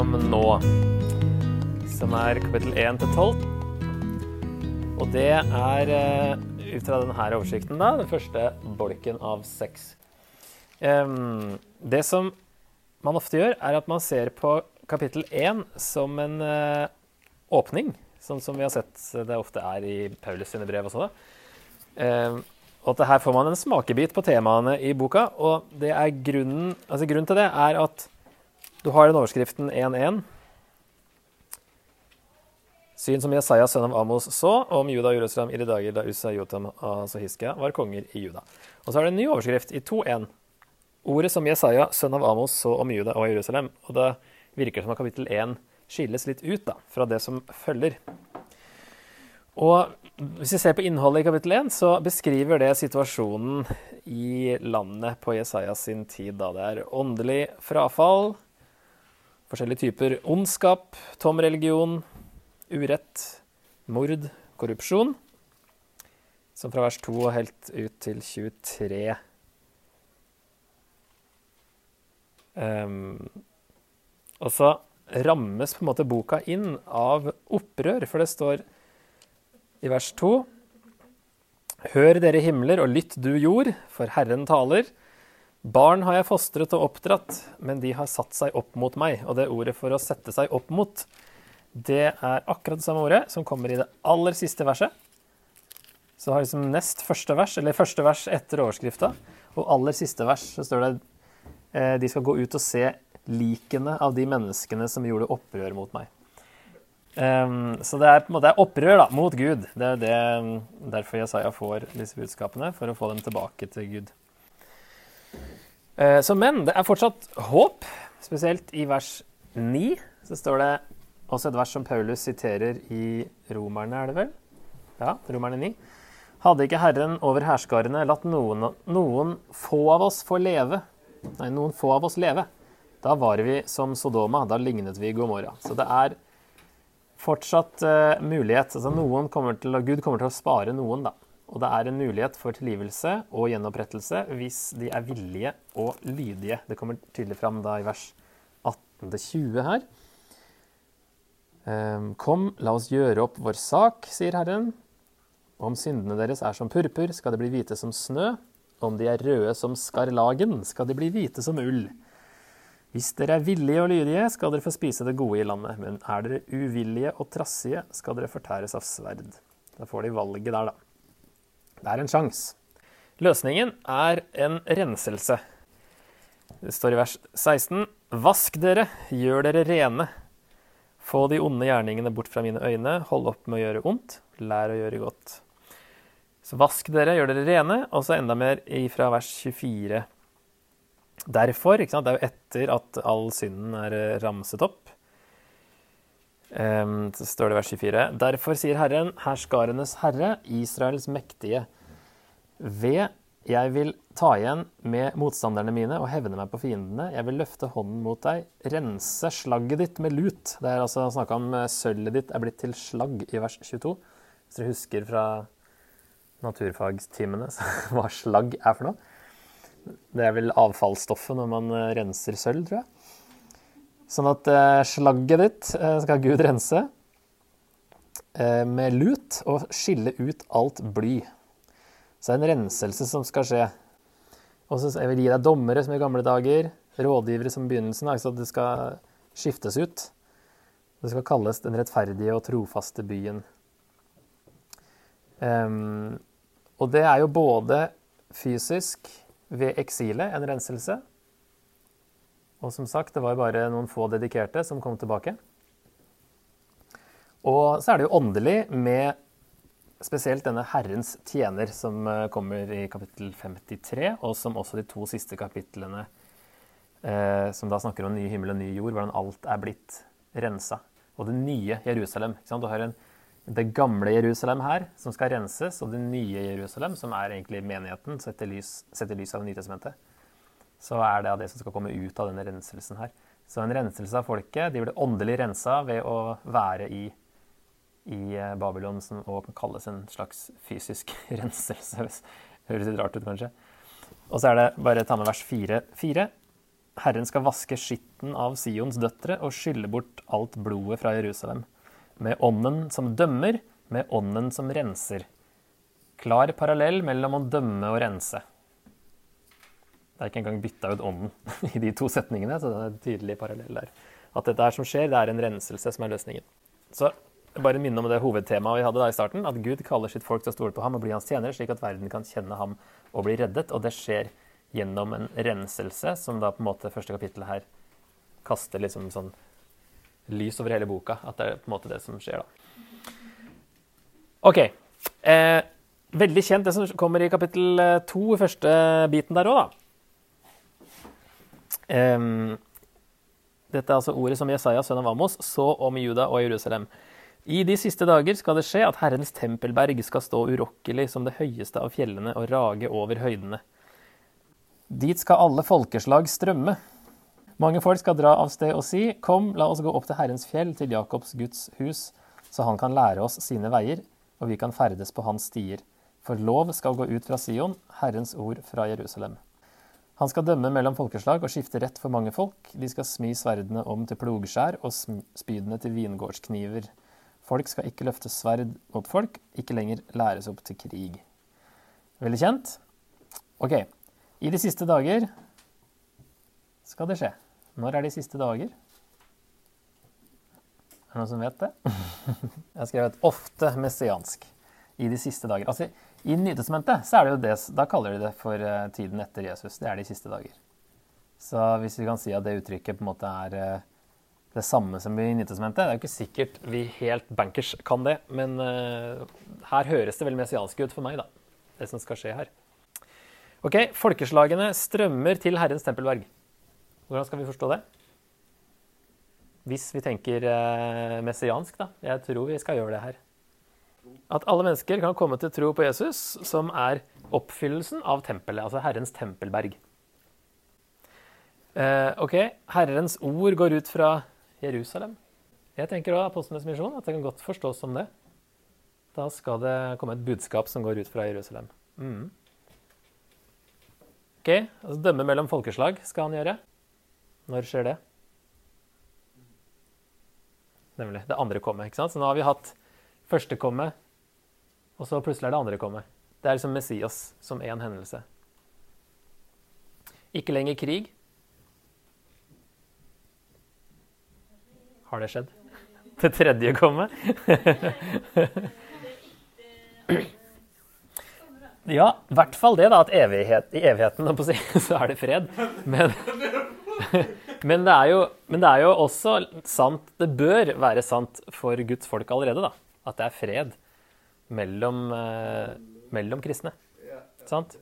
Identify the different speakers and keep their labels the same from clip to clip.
Speaker 1: gjennom nå. Som er kapittel 1 til 12. Og det er eh, ut fra denne oversikten, da, den første bolken av seks. Det som man ofte gjør, er at man ser på kapittel 1 som en eh, åpning. Sånn som vi har sett det ofte er i Paulus sine brev også. da. og at her får man en smakebit på temaene i boka. Og grunnen, altså grunnen til det er at du har den overskriften 1.1. Syn som Jesaja, sønn av Amos, så om Juda og Jerusalem i de dager da Usa, Jotam og Hiskia var konger i Juda. Og så er det en ny overskrift i 2.1. Ordet som Jesaja, sønn av Amos, så om Juda og Jerusalem. Og det virker som at kapittel 1 skilles litt ut da, fra det som følger. Og hvis vi ser på innholdet i kapittel 1, så beskriver det situasjonen i landet på Jesajas sin tid. Da. Det er åndelig frafall, forskjellige typer ondskap, tom religion, urett, mord, korrupsjon. Som fra vers 2 og helt ut til 23. Um, og så rammes på en måte boka inn av opprør, for det står i vers 2 Hør dere himler, og lytt du jord, for Herren taler. Barn har jeg fostret og oppdratt, men de har satt seg opp mot meg. Og det ordet for å sette seg opp mot, det er akkurat det samme ordet som kommer i det aller siste verset. Så har liksom nest første vers, eller første vers etter overskrifta, og aller siste vers så står det eh, de skal gå ut og se likene av de menneskene som gjorde opprør mot meg. Um, så det er på en måte opprør da, mot Gud. Det er det, derfor Jesaja får disse budskapene, for å få dem tilbake til Gud. Uh, så, men det er fortsatt håp, spesielt i vers 9. Så står det også et vers som Paulus siterer i Romerne, er det vel? Ja, Romerne 9. Hadde ikke Herren over hærskarene latt noen, noen få av oss få leve, nei, noen få av oss leve, da var vi som Sodoma, da lignet vi Gomorra. Så det er fortsatt uh, mulighet. Altså noen kommer til, Gud kommer til å spare noen, da. Og det er en mulighet for tilgivelse og gjenopprettelse hvis de er villige og lydige. Det kommer tydelig fram da i vers 18-20 her. Um, Kom, la oss gjøre opp vår sak, sier Herren. Om syndene deres er som purpur, skal de bli hvite som snø. Om de er røde som skarlagen, skal de bli hvite som ull. Hvis dere er villige og lydige, skal dere få spise det gode i landet. Men er dere uvillige og trassige, skal dere fortæres av sverd. Da får de valget der, da. Det er en sjanse. Løsningen er en renselse. Det står i vers 16.: Vask dere, gjør dere rene. Få de onde gjerningene bort fra mine øyne. Hold opp med å gjøre ondt. Lær å gjøre godt. Så vask dere, gjør dere rene. Og så enda mer fra vers 24. Derfor, det er jo etter at all synden er ramset opp, så står det i vers 24. Derfor sier Herren, herskarenes herre, Israels mektige, ved jeg vil ta igjen med motstanderne mine og hevne meg på fiendene. Jeg vil løfte hånden mot deg, rense slagget ditt med lut. Det er altså snakka om sølvet ditt er blitt til slagg i vers 22. Hvis dere husker fra naturfagstimene hva slagg er for noe. Det er vel avfallsstoffet når man eh, renser sølv, tror jeg. Sånn at eh, slagget ditt eh, skal Gud rense eh, med lut og skille ut alt bly. Så det er en renselse som skal skje. Og så jeg vil gi deg dommere som i gamle dager, rådgivere som i begynnelsen. Altså at det skal skiftes ut. Det skal kalles den rettferdige og trofaste byen. Um, og det er jo både fysisk ved eksilet en renselse. Og som sagt, det var bare noen få dedikerte som kom tilbake. Og så er det jo åndelig med spesielt denne Herrens tjener, som eh, kommer i kapittel 53, og som også de to siste kapitlene, eh, som da snakker om ny himmel og ny jord, hvordan alt er blitt rensa. Og det nye Jerusalem. Du har en det gamle Jerusalem her, som skal renses, og det nye Jerusalem, som er egentlig menigheten, sett i lys, sett i lys av Nytestamentet, så er det av det som skal komme ut av denne renselsen her. Så en renselse av folket. De blir åndelig rensa ved å være i, i eh, Babylon, som også kan kalles en slags fysisk renselse. hvis det Høres litt rart ut, kanskje. Og så er det bare ta med vers 4. 4. Herren skal vaske skitten av Sions døtre og skylle bort alt blodet fra Jerusalem. Med ånden som dømmer, med ånden som renser. Klar parallell mellom å dømme og rense. Det er ikke engang bytta ut ånden i de to setningene, så det er en tydelig parallell der. At dette her som skjer, det er en renselse som er løsningen. Så bare minne om det hovedtemaet vi hadde da i starten, at Gud kaller sitt folk til å stole på ham og bli hans tjenere, slik at verden kan kjenne ham og bli reddet. Og det skjer gjennom en renselse, som da på en måte første kapittel her kaster liksom sånn lys over hele boka. At det er på en måte det som skjer, da. OK. Eh, veldig kjent det som kommer i kapittel to, første biten der òg, da. Um, dette er altså ordet som Jesaja, sønn av Amos, så om Juda og Jerusalem. I de siste dager skal det skje at Herrens tempelberg skal stå urokkelig som det høyeste av fjellene og rage over høydene. Dit skal alle folkeslag strømme. Mange folk skal dra av sted og si, Kom, la oss gå opp til Herrens fjell, til Jakobs Guds hus, så han kan lære oss sine veier, og vi kan ferdes på hans stier. For lov skal gå ut fra Sion, Herrens ord fra Jerusalem. Han skal dømme mellom folkeslag og skifte rett for mange folk. De skal smi sverdene om til plogskjær og spydene til vingårdskniver. Folk skal ikke løfte sverd mot folk, ikke lenger læres opp til krig. Veldig kjent. OK. I de siste dager skal det skje. Når er de siste dager? Er det noen som vet det? Jeg har skrevet 'ofte messiansk' i de siste dager. Altså, i Nytestamentet da kaller de det for uh, tiden etter Jesus. Det er de siste dager. Så hvis vi kan si at det uttrykket på en måte er uh, det samme som i Nytestamentet Det er jo ikke sikkert vi helt bankers kan det, men uh, her høres det vel messiansk ut for meg, da. Det som skal skje her. Ok, Folkeslagene strømmer til Herrens tempelverg. Hvordan skal vi forstå det? Hvis vi tenker messiansk, da. Jeg tror vi skal gjøre det her. At alle mennesker kan komme til tro på Jesus, som er oppfyllelsen av tempelet, altså Herrens tempelberg. Eh, ok, Herrens ord går ut fra Jerusalem. Jeg tenker også Apostlenes misjon, at det kan godt forstås som det. Da skal det komme et budskap som går ut fra Jerusalem. Mm. Ok, altså Dømme mellom folkeslag skal han gjøre. Når skjer det? Nemlig. Det andre kommer. ikke sant? Så nå har vi hatt første komme, og så plutselig er det andre komme. Det er liksom Messias som én hendelse. Ikke lenger krig. Har det skjedd? Det tredje komme? ja, i hvert fall det, da. At evighet, i evigheten så er det fred. Men, men, det jo, men, det er jo, også sant Det bør være sant for Guds folk allerede, da. At det er fred mellom, eh, mellom kristne. Sant?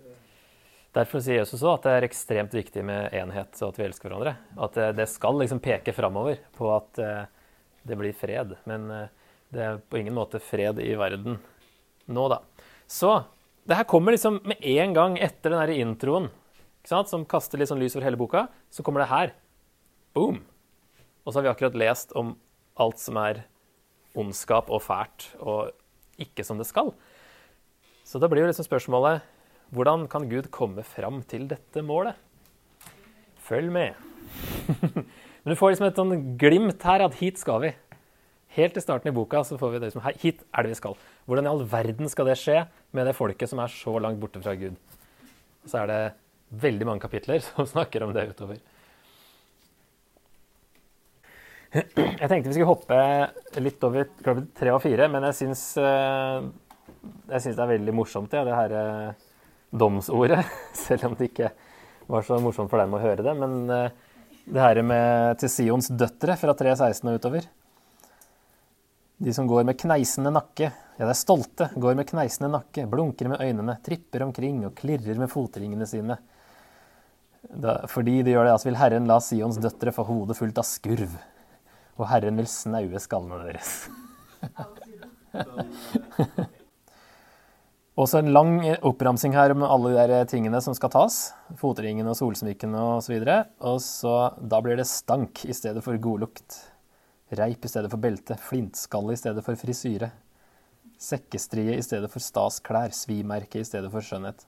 Speaker 1: Derfor sier Jesus også at det er ekstremt viktig med enhet og at vi elsker hverandre. At det, det skal liksom peke framover på at eh, det blir fred. Men eh, det er på ingen måte fred i verden nå, da. Så det her kommer liksom med en gang etter den der introen, som kaster litt sånn lys over hele boka. Så kommer det her. Boom! Og så har vi akkurat lest om alt som er ondskap og fælt og ikke som det skal. Så da blir jo liksom spørsmålet hvordan kan Gud komme fram til dette målet? Følg med. Men du får liksom et sånn glimt her at hit skal vi. Helt i starten i boka så får vi det liksom Hit er det vi skal. Hvordan i all verden skal det skje med det folket som er så langt borte fra Gud? Så er det veldig mange kapitler som snakker om det utover. Jeg tenkte vi skulle hoppe litt over kapittel tre og fire, men jeg syns, eh, jeg syns det er veldig morsomt, ja, det her eh, domsordet. Selv om det ikke var så morsomt for dem å høre det. Men eh, det her med til Sions døtre fra 3.16 og utover. De som går med kneisende nakke, ja, det er stolte, går med kneisende nakke, blunker med øynene, tripper omkring og klirrer med fotringene sine. Da, fordi de gjør det, altså vil Herren la Sions døtre få hodet fullt av skurv og Herren vil snaue skallene deres. Også en lang oppramsing her om alle de der tingene som skal tas. Fotringene og solsmykkene osv. Og, og så da blir det stank i stedet for godlukt. Reip i stedet for belte. Flintskalle i stedet for frisyre. Sekkestrie i stedet for stas klær. Svimerke i stedet for skjønnhet.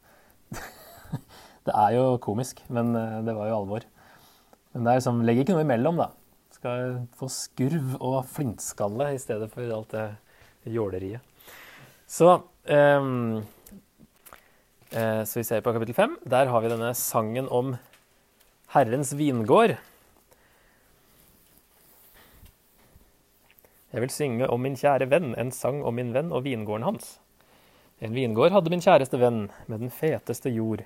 Speaker 1: det er jo komisk, men eh, det var jo alvor. Men det er liksom, legger ikke noe imellom, da. Skal få skurv og flintskalle i stedet for alt det jåleriet. Så um, uh, Så vi ser på kapittel fem. Der har vi denne sangen om Herrens vingård. Jeg vil synge om min kjære venn, en sang om min venn og vingården hans. En vingård hadde min kjæreste venn, med den feteste jord.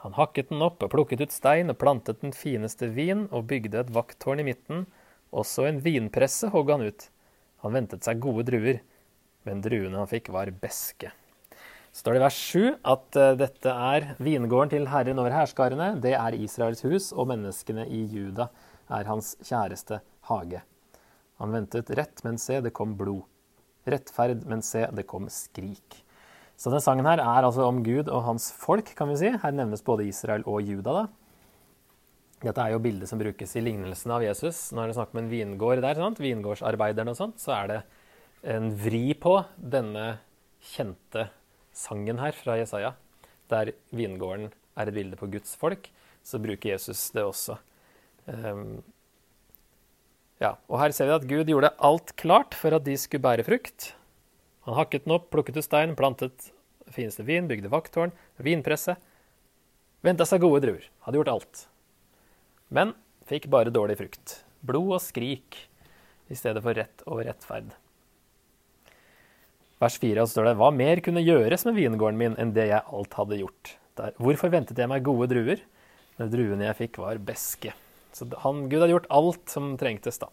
Speaker 1: Han hakket den opp og plukket ut stein og plantet den fineste vin og bygde et vakttårn i midten. Også en vinpresse hogg han ut. Han ventet seg gode druer, men druene han fikk, var beske. Så står det i vers 7 at uh, dette er vingården til Herren over hærskarene. Det er Israels hus, og menneskene i Juda er hans kjæreste hage. Han ventet rett, men se, det kom blod. Rettferd, men se, det kom skrik. Så denne sangen her er altså om Gud og hans folk, kan vi si. Her nevnes både Israel og Juda. da. Dette er jo bildet som brukes i lignelsen av Jesus. Når det er snakk om en vingård der, sant? vingårdsarbeideren og sånt, så er det en vri på denne kjente sangen her fra Jesaja, der vingården er et bilde på Guds folk. Så bruker Jesus det også. Um, ja, og her ser vi at Gud gjorde alt klart for at de skulle bære frukt. Han hakket den opp, plukket ut stein, plantet fineste vin, bygde vakttårn, vinpresse. Venta seg gode druer. Hadde gjort alt. Men fikk bare dårlig frukt. Blod og skrik i stedet for rett og rettferd. Vers 4 står det Hva mer kunne gjøres med vingården min enn det jeg alt hadde gjort? Der. Hvorfor ventet jeg meg gode druer når druene jeg fikk, var beske? Så han, Gud hadde gjort alt som trengtes da.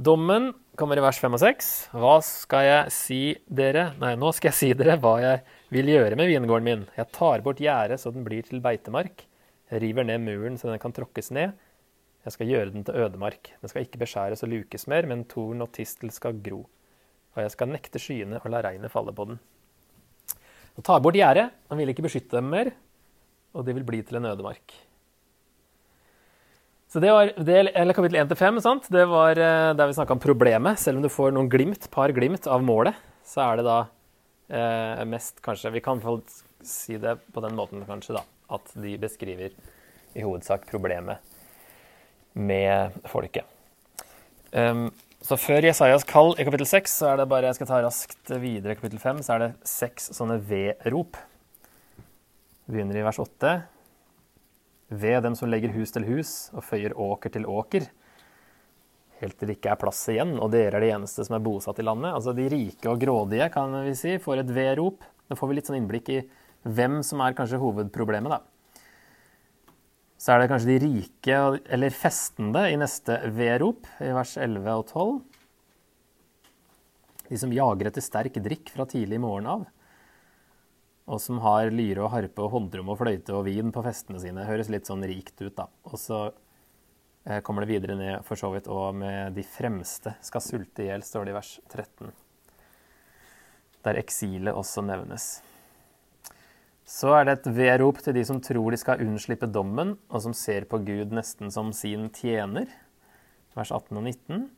Speaker 1: Dommen kommer i vers 5 og 6. Hva skal jeg si dere Nei, nå skal jeg si dere hva jeg vil gjøre med vingården min. Jeg tar bort gjerdet så den blir til beitemark. Jeg river ned muren så den kan tråkkes ned. Jeg skal gjøre den til ødemark. Den skal ikke beskjæres og lukes mer, men torn og tistel skal gro. Og jeg skal nekte skyene og la regnet falle på den. Han tar bort gjerdet. Han vil ikke beskytte dem mer, og de vil bli til en ødemark. Så det var del, eller kapittel 1 til 5. Sant? Det var eh, der vi snakka om problemet. Selv om du får noen glimt, par glimt av målet, så er det da eh, mest kanskje Vi kan si det på den måten, kanskje, da. At de beskriver i hovedsak problemet med folket. Um, så før Jesajas kall i kapittel 6, så er det bare Jeg skal ta raskt videre i kapittel 5, så er det seks sånne V-rop. Begynner i vers 8 ved dem som legger hus til hus og føyer åker til åker, helt til det ikke er plass igjen, og dere er de eneste som er bosatt i landet. Altså De rike og grådige kan vi si, får et V-rop. Da får vi litt sånn innblikk i hvem som er kanskje hovedproblemet. da. Så er det kanskje de rike, eller festende, i neste V-rop, i vers 11 og 12. De som jager etter sterk drikk fra tidlig morgen av og som har lyre og harpe og håndrom og fløyte og vin på festene sine. Høres litt sånn rikt ut, da. Og så eh, kommer det videre ned for så vidt og med de fremste skal sulte i hjel, står det i vers 13. Der eksilet også nevnes. Så er det et vedrop til de som tror de skal unnslippe dommen, og som ser på Gud nesten som sin tjener. Vers 18 og 19.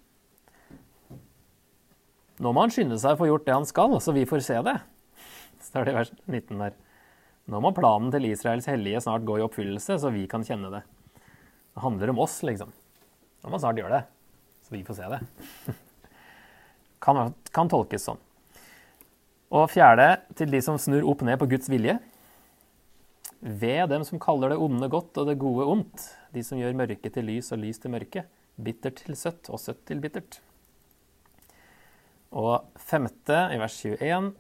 Speaker 1: Nå må han skynde seg å få gjort det han skal, så vi får se det står det i vers 19 der. Nå må planen til Israels hellige snart gå i oppfyllelse, så vi kan kjenne det. Det handler om oss, liksom. Nå må snart gjøre det, så vi får se det. kan, kan tolkes sånn. Og fjerde, til de som snur opp ned på Guds vilje. Ved dem som kaller det onde godt og det gode ondt. De som gjør mørke til lys og lys til mørke. Bittert til søtt og søtt til bittert. Og femte, i vers 21,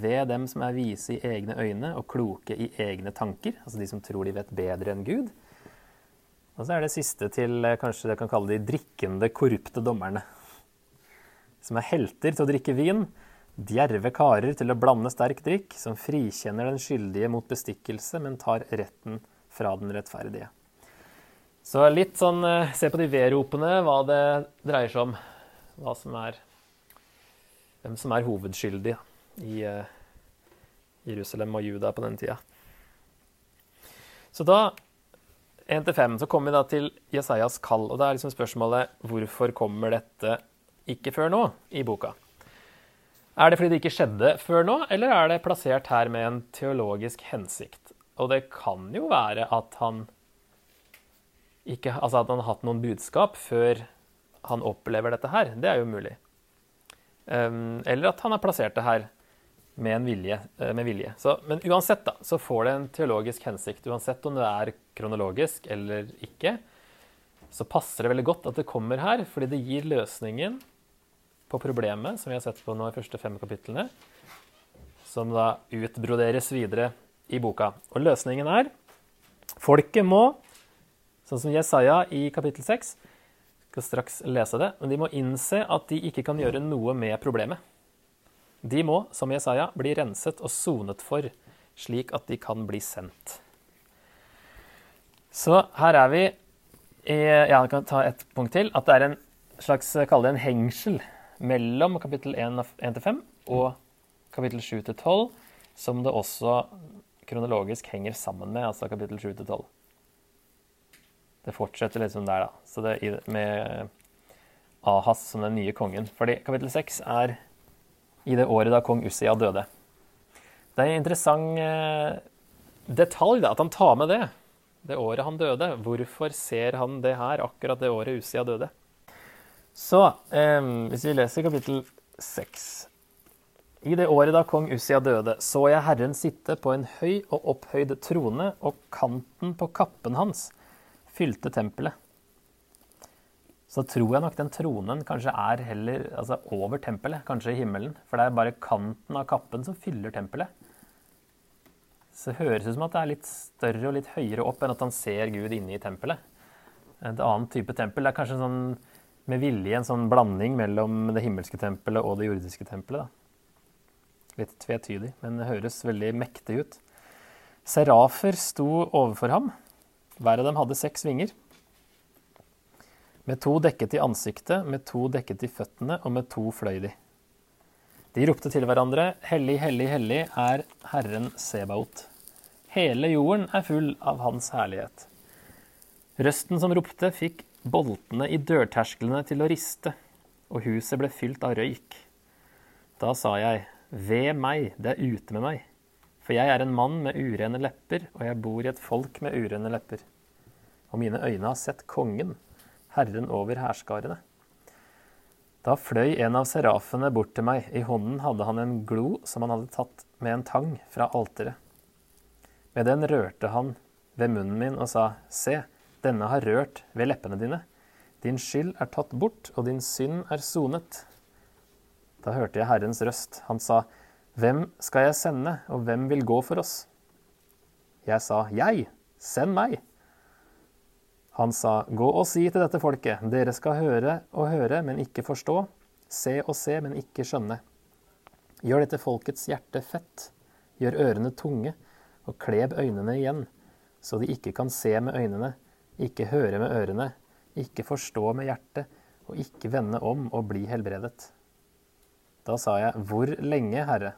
Speaker 1: ved dem som er vise i egne øyne og kloke i egne tanker, altså de som tror de vet bedre enn Gud. Og så er det siste til eh, kanskje det kan kalle de drikkende, korrupte dommerne. Som er helter til å drikke vin, djerve karer til å blande sterk drikk, som frikjenner den skyldige mot bestikkelse, men tar retten fra den rettferdige. Så litt sånn eh, Se på de V-ropene, hva det dreier seg om. Hva som er Hvem som er hovedskyldig i uh, Jerusalem og Juda på den tida. Så da, 1-5, så kommer vi da til Jesajas kall. Og da er liksom spørsmålet hvorfor kommer dette ikke før nå i boka? Er det fordi det ikke skjedde før nå, eller er det plassert her med en teologisk hensikt? Og det kan jo være at han ikke, altså at han har hatt noen budskap før han opplever dette her. Det er jo mulig. Um, eller at han har plassert det her med en vilje. Uh, med vilje. Så, men uansett da, så får det en teologisk hensikt. Uansett om det er kronologisk eller ikke, så passer det veldig godt at det kommer her, fordi det gir løsningen på problemet som vi har sett på nå i første fem kapitlene, som da utbroderes videre i boka. Og løsningen er folket må, sånn som Jesaja i kapittel 6, skal straks lese det, men de må innse at de ikke kan gjøre noe med problemet. De må, som Jesaja, bli renset og sonet for, slik at de kan bli sendt. Så her er vi i Jeg kan ta et punkt til. At det er en slags Kall det en hengsel mellom kapittel 1-5 og kapittel 7-12, som det også kronologisk henger sammen med, altså kapittel 7-12. Det fortsetter liksom der, da. Så det med Ahas som den nye kongen. Fordi kapittel 6 er i det året da kong Ussia døde. Det er en interessant eh, detalj da, at han tar med det. Det året han døde. Hvorfor ser han det her akkurat det året Ussia døde? Så eh, hvis vi leser kapittel 6 I det året da kong Ussia døde, så jeg Herren sitte på en høy og opphøyd trone, og kanten på kappen hans fylte tempelet. Så tror jeg nok den tronen kanskje er heller altså over tempelet, kanskje i himmelen. For det er bare kanten av kappen som fyller tempelet. Så det høres ut som at det er litt større og litt høyere opp enn at han ser Gud inne i tempelet. Et annet type tempel. Det er kanskje sånn med vilje en sånn blanding mellom det himmelske tempelet og det jordiske tempelet. Da. Litt tvetydig, men det høres veldig mektig ut. Serafer sto overfor ham. Hver av dem hadde seks vinger. Med to dekket i ansiktet, med to dekket i føttene, og med to fløy de. De ropte til hverandre, Hellig, hellig, hellig er Herren Sebaot. Hele jorden er full av Hans herlighet. Røsten som ropte, fikk boltene i dørtersklene til å riste, og huset ble fylt av røyk. Da sa jeg, ved meg, det er ute med meg, for jeg er en mann med urene lepper, og jeg bor i et folk med urene lepper. Og mine øyne har sett kongen, Herren over hærskarene. Da fløy en av serafene bort til meg, i hånden hadde han en glo som han hadde tatt med en tang fra alteret. Med den rørte han ved munnen min og sa, Se, denne har rørt ved leppene dine. Din skyld er tatt bort, og din synd er sonet. Da hørte jeg Herrens røst. Han sa, Hvem skal jeg sende, og hvem vil gå for oss? Jeg sa, Jeg, send meg. Han sa, Gå og si til dette folket, dere skal høre og høre, men ikke forstå, se og se, men ikke skjønne. Gjør dette folkets hjerte fett, gjør ørene tunge, og kleb øynene igjen, så de ikke kan se med øynene, ikke høre med ørene, ikke forstå med hjertet, og ikke vende om og bli helbredet. Da sa jeg, Hvor lenge, Herre?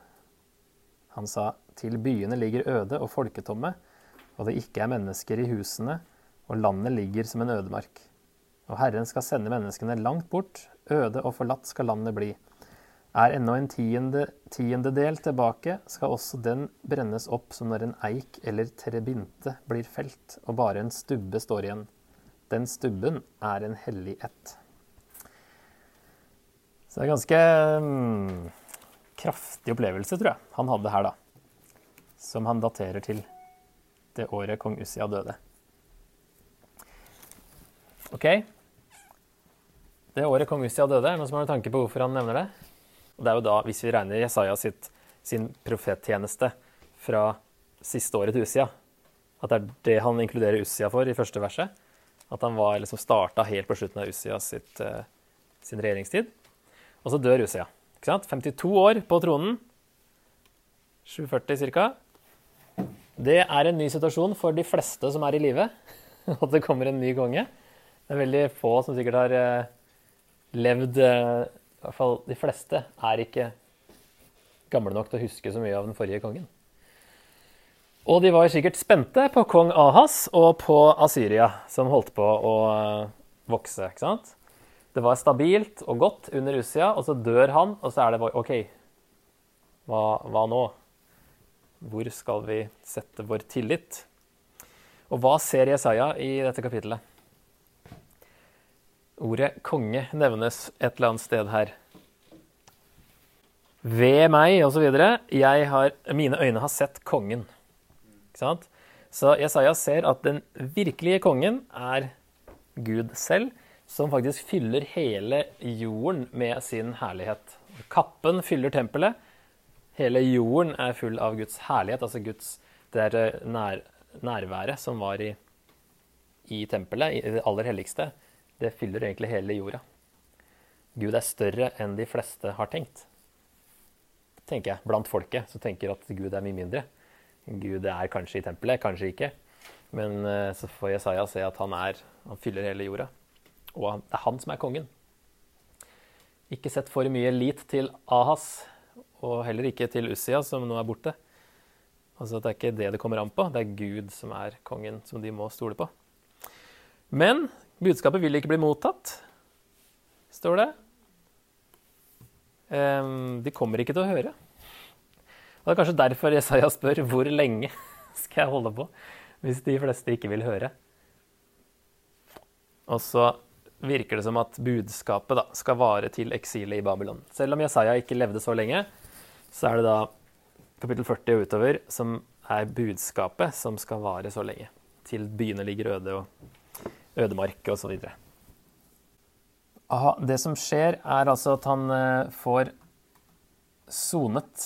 Speaker 1: Han sa, Til byene ligger øde og folketomme, og det ikke er mennesker i husene, og landet ligger som en ødemark. Og Herren skal sende menneskene langt bort, øde og forlatt skal landet bli. Er ennå en tiende, tiendedel tilbake, skal også den brennes opp som når en eik eller trebinte blir felt, og bare en stubbe står igjen. Den stubben er en hellig ett. Så det er en ganske mm, kraftig opplevelse, tror jeg, han hadde her, da. Som han daterer til det året kong Ussia døde. OK. Det året kong Ussia døde, er det noen som har noen tanke på hvorfor han nevner det? Og det er jo da, hvis vi regner Jesaja sitt, sin profettjeneste fra siste året til Ussia, at det er det han inkluderer Ussia for i første verset. At han var liksom starta helt på slutten av Ussia sitt, uh, sin regjeringstid. Og så dør Ussia. Ikke sant? 52 år på tronen. 740 ca. Det er en ny situasjon for de fleste som er i live. At det kommer en ny konge. Det er veldig få som sikkert har uh, levd uh, i hvert fall de fleste er ikke gamle nok til å huske så mye av den forrige kongen. Og de var sikkert spente på kong Ahas og på Asyria, som holdt på å eh, vokse. ikke sant? Det var stabilt og godt under Ussia, og så dør han, og så er det OK, hva, hva nå? Hvor skal vi sette vår tillit? Og hva ser Jesaja i dette kapittelet? Ordet konge nevnes et eller annet sted her. Ved meg, osv. Mine øyne har sett kongen. Ikke sant? Så Jesaja ser at den virkelige kongen er Gud selv, som faktisk fyller hele jorden med sin herlighet. Kappen fyller tempelet. Hele jorden er full av Guds herlighet, altså Guds det er nær, nærværet som var i, i tempelet, i det aller helligste. Det fyller egentlig hele jorda. Gud er større enn de fleste har tenkt. Tenker jeg, Blant folket så tenker at Gud er mye mindre. Gud er kanskje i tempelet, kanskje ikke. Men eh, så får Jesaja se at han, er, han fyller hele jorda. Og det er han som er kongen. Ikke sett for mye lit til Ahas, og heller ikke til Ussia, som nå er borte. Altså Det er ikke det det kommer an på, det er Gud som er kongen, som de må stole på. Men budskapet vil ikke bli mottatt, står det. De kommer ikke til å høre. Og Det er kanskje derfor Jesaja spør hvor lenge skal jeg holde på, hvis de fleste ikke vil høre. Og så virker det som at budskapet da, skal vare til eksilet i Babylon. Selv om Jesaja ikke levde så lenge, så er det da kapittel 40 og utover som er budskapet som skal vare så lenge. Til byene ligger øde og ødemark osv. Det som skjer, er altså at han eh, får sonet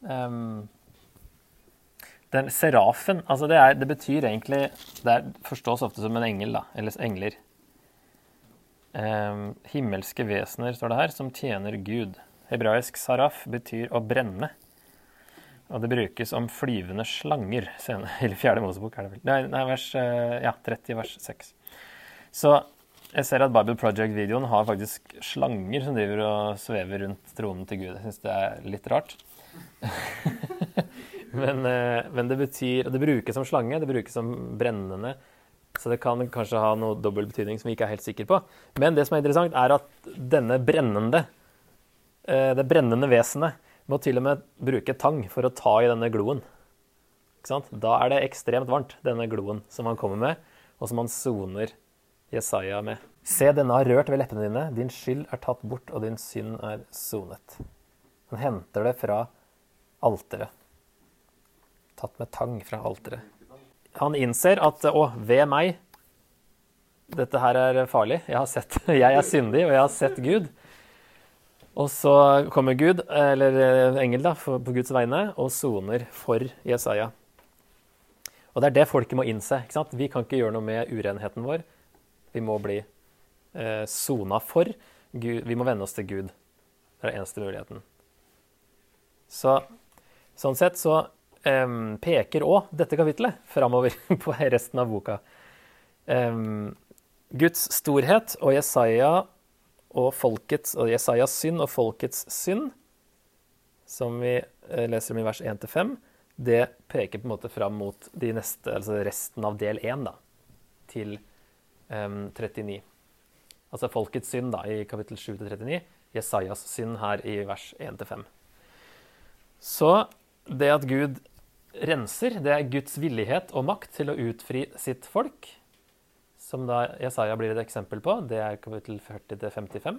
Speaker 1: um, Den serafen altså det, er, det, betyr egentlig Det er, forstås ofte som en engel, da, eller engler. Um, himmelske vesener, står det her, som tjener Gud. Hebraisk saraf betyr å brenne. Og det brukes om flyvende slanger. Eller fjerde Mosebok, er det vel. Nei, nei vers, eh, ja, 30 vers 6. Så jeg ser at Bible Project-videoen har faktisk slanger som driver og svever rundt tronen til Gud. Jeg syns det er litt rart. men, eh, men, det betyr Det brukes som slange, det brukes som brennende. Så det kan kanskje ha noe dobbel betydning som vi ikke er helt sikre på. Men det som er interessant, er at denne brennende Eh, det brennende vesenet må til og med bruke tang for å ta i denne gloen. Da er det ekstremt varmt, denne gloen som han kommer med, og som han soner Jesaja med. Se, denne har rørt ved leppene dine, din skyld er tatt bort, og din synd er sonet. Han henter det fra alteret. Tatt med tang fra alteret. Han innser at å, ved meg Dette her er farlig. Jeg, har sett, jeg er syndig, og jeg har sett Gud. Og så kommer Gud, eller eh, engel da, på Guds vegne, og soner for Jesaja. Og det er det folket må innse. ikke sant? Vi kan ikke gjøre noe med urenheten vår. Vi må bli eh, sona for. Gud, vi må venne oss til Gud. Det er den eneste muligheten. Så, sånn sett så eh, peker òg dette kapitlet framover på resten av boka. Eh, Guds storhet og Jesaja og folkets, og Jesajas synd og folkets synd, som vi eh, leser om i vers 1-5, det peker på en måte fram mot de neste, altså resten av del 1, da, til 39. Altså folkets synd da, i kapittel 7-39, Jesajas synd her i vers 1-5. Så det at Gud renser, det er Guds villighet og makt til å utfri sitt folk som da Jesaja blir et eksempel på, det er kapittel 40-55.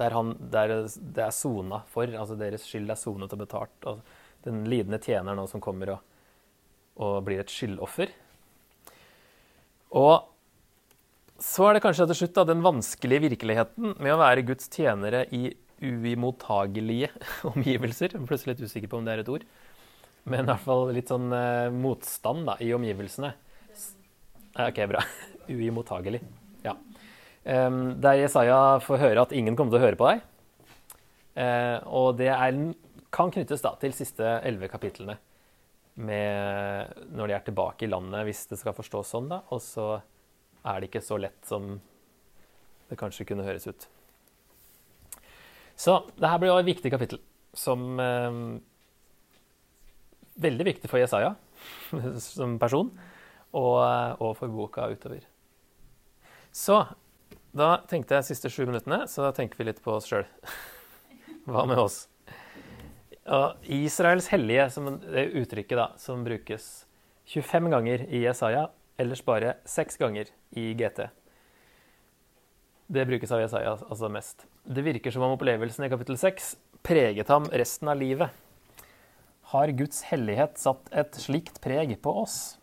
Speaker 1: Der, han, der det er sona for, altså deres skyld er sonet og betalt. Og den lidende tjener nå som kommer og, og blir et skyldoffer. Og så er det kanskje til slutt da, den vanskelige virkeligheten med å være Guds tjenere i uimottagelige omgivelser. Jeg er plutselig litt usikker på om det er et ord. Men i hvert fall litt sånn eh, motstand da, i omgivelsene. OK, bra. Uimottagelig. Ja. Um, der Jesaja får høre at ingen kommer til å høre på deg. Uh, og det er, kan knyttes da til siste elleve kapitlene med, når de er tilbake i landet, hvis det skal forstås sånn. da, Og så er det ikke så lett som det kanskje kunne høres ut. Så det her blir jo et viktig kapittel som eh, Veldig viktig for Jesaja som person og, og for boka utover. Så da tenkte jeg siste sju minuttene, så da tenker vi litt på oss sjøl. Hva med oss? Israels hellige, som det uttrykket da, som brukes 25 ganger i Jesaja, ellers bare 6 ganger i GT. Det brukes av Jesaja altså mest. Det virker som om opplevelsen i kapittel 6 preget ham resten av livet. Har Guds hellighet satt et slikt preg på oss?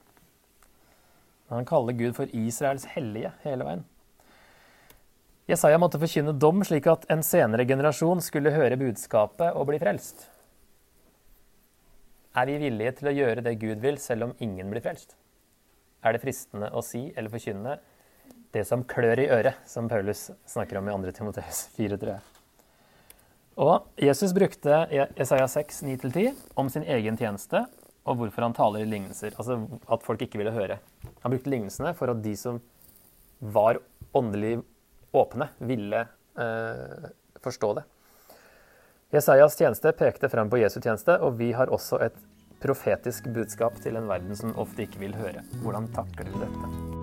Speaker 1: Han kaller Gud for Israels hellige hele veien. Jesaja måtte forkynne dom slik at en senere generasjon skulle høre budskapet og bli frelst. Er vi villige til å gjøre det Gud vil, selv om ingen blir frelst? Er det fristende å si eller forkynne det som klør i øret, som Paulus snakker om i 2. Timoteus 4,3? Og Jesus brukte Jesaja 6, 9-10 om sin egen tjeneste og hvorfor han taler i lignelser. Altså at folk ikke ville høre. Han brukte lignelsene for at de som var åndelig åpne, ville eh, forstå det. Jesajas tjeneste pekte frem på Jesu tjeneste, og vi har også et profetisk budskap til en verden som ofte ikke vil høre. Hvordan takler du dette?